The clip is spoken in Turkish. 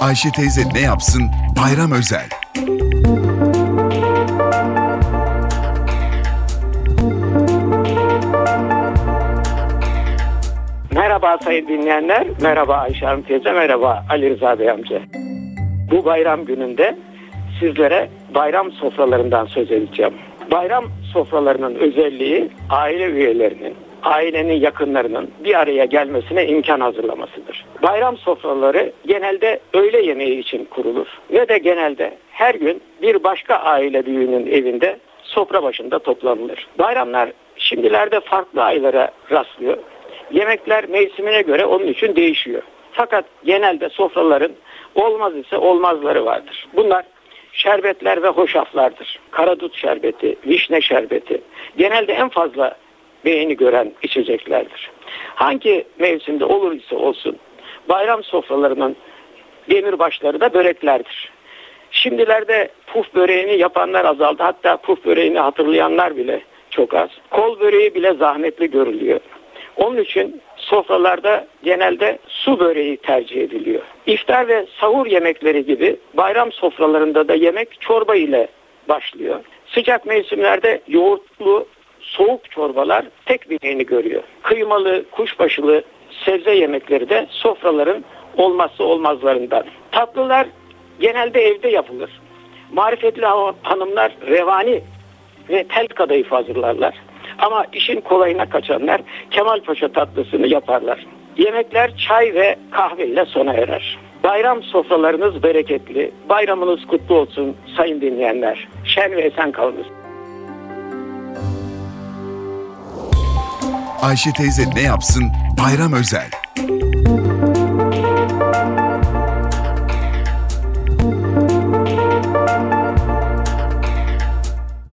Ayşe teyze ne yapsın? Bayram özel. Merhaba sayın dinleyenler, merhaba Ayşe Hanım teyze, merhaba Ali Rıza Bey amca. Bu bayram gününde sizlere bayram sofralarından söz edeceğim. Bayram sofralarının özelliği aile üyelerinin, ailenin yakınlarının bir araya gelmesine imkan hazırlamasıdır. Bayram sofraları genelde öğle yemeği için kurulur ve de genelde her gün bir başka aile büyüğünün evinde sofra başında toplanılır. Bayramlar şimdilerde farklı aylara rastlıyor. Yemekler mevsimine göre onun için değişiyor. Fakat genelde sofraların olmaz ise olmazları vardır. Bunlar şerbetler ve hoşaflardır. Karadut şerbeti, vişne şerbeti. Genelde en fazla beğeni gören içeceklerdir. Hangi mevsimde olur ise olsun bayram sofralarının demirbaşları da böreklerdir. Şimdilerde puf böreğini yapanlar azaldı. Hatta puf böreğini hatırlayanlar bile çok az. Kol böreği bile zahmetli görülüyor. Onun için sofralarda genelde su böreği tercih ediliyor. İftar ve sahur yemekleri gibi bayram sofralarında da yemek çorba ile başlıyor. Sıcak mevsimlerde yoğurtlu çorbalar tek bileğini görüyor. Kıymalı, kuşbaşılı sebze yemekleri de sofraların olmazsa olmazlarından. Tatlılar genelde evde yapılır. Marifetli hanımlar revani ve tel kadayıf hazırlarlar. Ama işin kolayına kaçanlar Kemal Paşa tatlısını yaparlar. Yemekler çay ve kahve ile sona erer. Bayram sofralarınız bereketli, bayramınız kutlu olsun sayın dinleyenler. Şen ve esen kalınız. Ayşe teyze ne yapsın? Bayram özel.